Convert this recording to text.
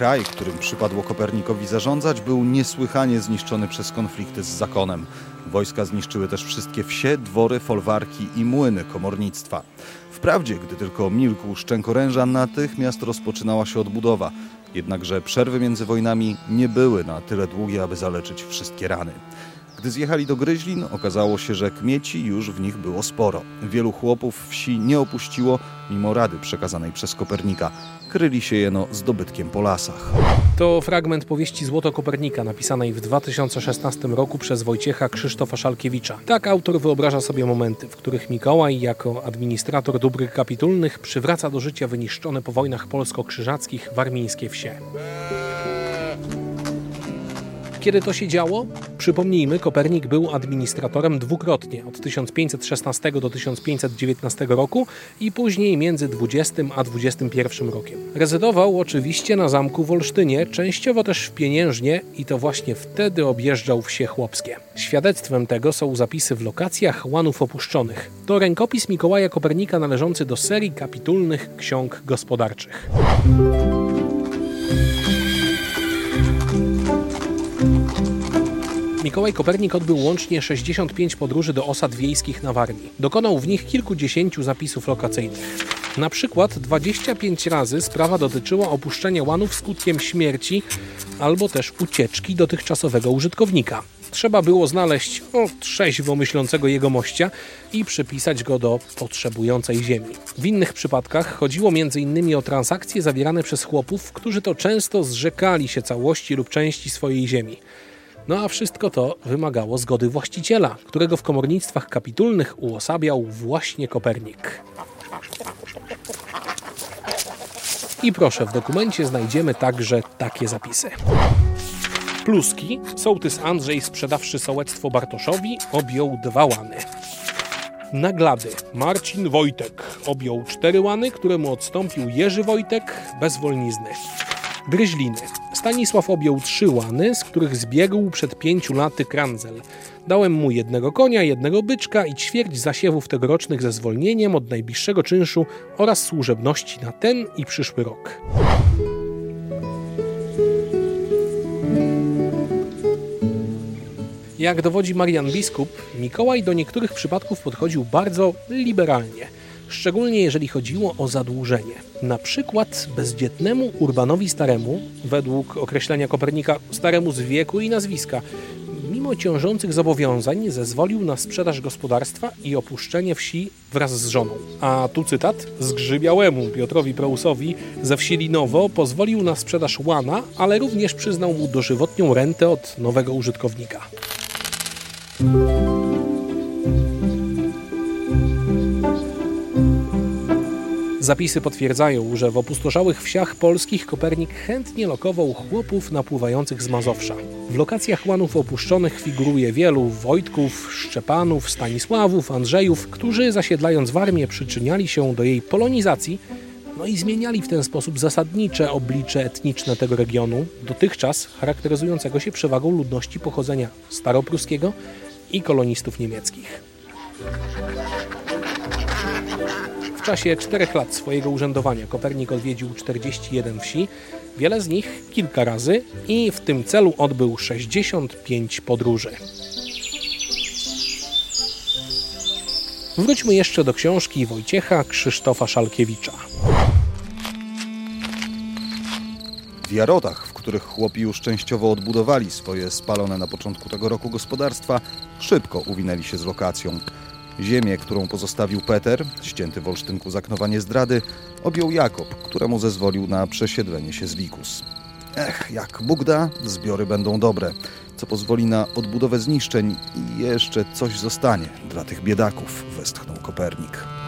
kraj, którym przypadło Kopernikowi zarządzać, był niesłychanie zniszczony przez konflikty z zakonem. Wojska zniszczyły też wszystkie wsie, dwory, folwarki i młyny komornictwa. Wprawdzie, gdy tylko milkł szczękoręża, natychmiast rozpoczynała się odbudowa. Jednakże przerwy między wojnami nie były na tyle długie, aby zaleczyć wszystkie rany. Gdy zjechali do Gryźlin, okazało się, że kmieci już w nich było sporo. Wielu chłopów wsi nie opuściło, mimo rady przekazanej przez Kopernika. Kryli się jeno zdobytkiem po lasach. To fragment powieści Złoto Kopernika, napisanej w 2016 roku przez Wojciecha Krzysztofa Szalkiewicza. Tak autor wyobraża sobie momenty, w których Mikołaj, jako administrator dóbr kapitulnych, przywraca do życia wyniszczone po wojnach polsko-krzyżackich warmińskie wsie. Kiedy to się działo? Przypomnijmy, Kopernik był administratorem dwukrotnie, od 1516 do 1519 roku i później między 20 a 21 rokiem. Rezydował oczywiście na zamku w Olsztynie, częściowo też w Pieniężnie i to właśnie wtedy objeżdżał wsie chłopskie. Świadectwem tego są zapisy w lokacjach łanów opuszczonych. To rękopis Mikołaja Kopernika należący do serii kapitulnych ksiąg gospodarczych. Mikołaj Kopernik odbył łącznie 65 podróży do osad wiejskich na Warmii. Dokonał w nich kilkudziesięciu zapisów lokacyjnych. Na przykład 25 razy sprawa dotyczyła opuszczenia łanów skutkiem śmierci albo też ucieczki dotychczasowego użytkownika. Trzeba było znaleźć o, trzeźwo myślącego jegomościa i przypisać go do potrzebującej ziemi. W innych przypadkach chodziło m.in. o transakcje zawierane przez chłopów, którzy to często zrzekali się całości lub części swojej ziemi. No a wszystko to wymagało zgody właściciela, którego w komornictwach kapitulnych uosabiał właśnie Kopernik. I proszę, w dokumencie znajdziemy także takie zapisy. Pluski, sołtys Andrzej sprzedawszy sołectwo Bartoszowi, objął dwa łany. Naglady, Marcin Wojtek objął cztery łany, któremu odstąpił Jerzy Wojtek bez wolnizny. Gryźliny. Stanisław objął trzy łany, z których zbiegł przed pięciu laty kranzel. Dałem mu jednego konia, jednego byczka i ćwierć zasiewów tegorocznych ze zwolnieniem od najbliższego czynszu oraz służebności na ten i przyszły rok. Jak dowodzi Marian Biskup, Mikołaj do niektórych przypadków podchodził bardzo liberalnie – szczególnie jeżeli chodziło o zadłużenie. Na przykład bezdzietnemu Urbanowi Staremu, według określenia Kopernika staremu z wieku i nazwiska, mimo ciążących zobowiązań zezwolił na sprzedaż gospodarstwa i opuszczenie wsi wraz z żoną. A tu cytat, zgrzybiałemu Piotrowi Prousowi ze wsi Linowo pozwolił na sprzedaż łana, ale również przyznał mu dożywotnią rentę od nowego użytkownika. Zapisy potwierdzają, że w opustoszałych wsiach polskich Kopernik chętnie lokował chłopów napływających z Mazowsza. W lokacjach łanów opuszczonych figuruje wielu Wojtków, Szczepanów, Stanisławów, Andrzejów, którzy zasiedlając Warmię przyczyniali się do jej polonizacji, no i zmieniali w ten sposób zasadnicze oblicze etniczne tego regionu, dotychczas charakteryzującego się przewagą ludności pochodzenia staropruskiego i kolonistów niemieckich. W czasie czterech lat swojego urzędowania Kopernik odwiedził 41 wsi, wiele z nich kilka razy i w tym celu odbył 65 podróży. Wróćmy jeszcze do książki Wojciecha Krzysztofa Szalkiewicza. W Jarotach, w których chłopi już częściowo odbudowali swoje spalone na początku tego roku gospodarstwa, szybko uwinęli się z lokacją. Ziemię, którą pozostawił Peter, ścięty w Olsztynku za knowanie zdrady, objął Jakob, któremu zezwolił na przesiedlenie się z Wikus. Ech, jak Bóg da, zbiory będą dobre, co pozwoli na odbudowę zniszczeń i jeszcze coś zostanie dla tych biedaków, westchnął Kopernik.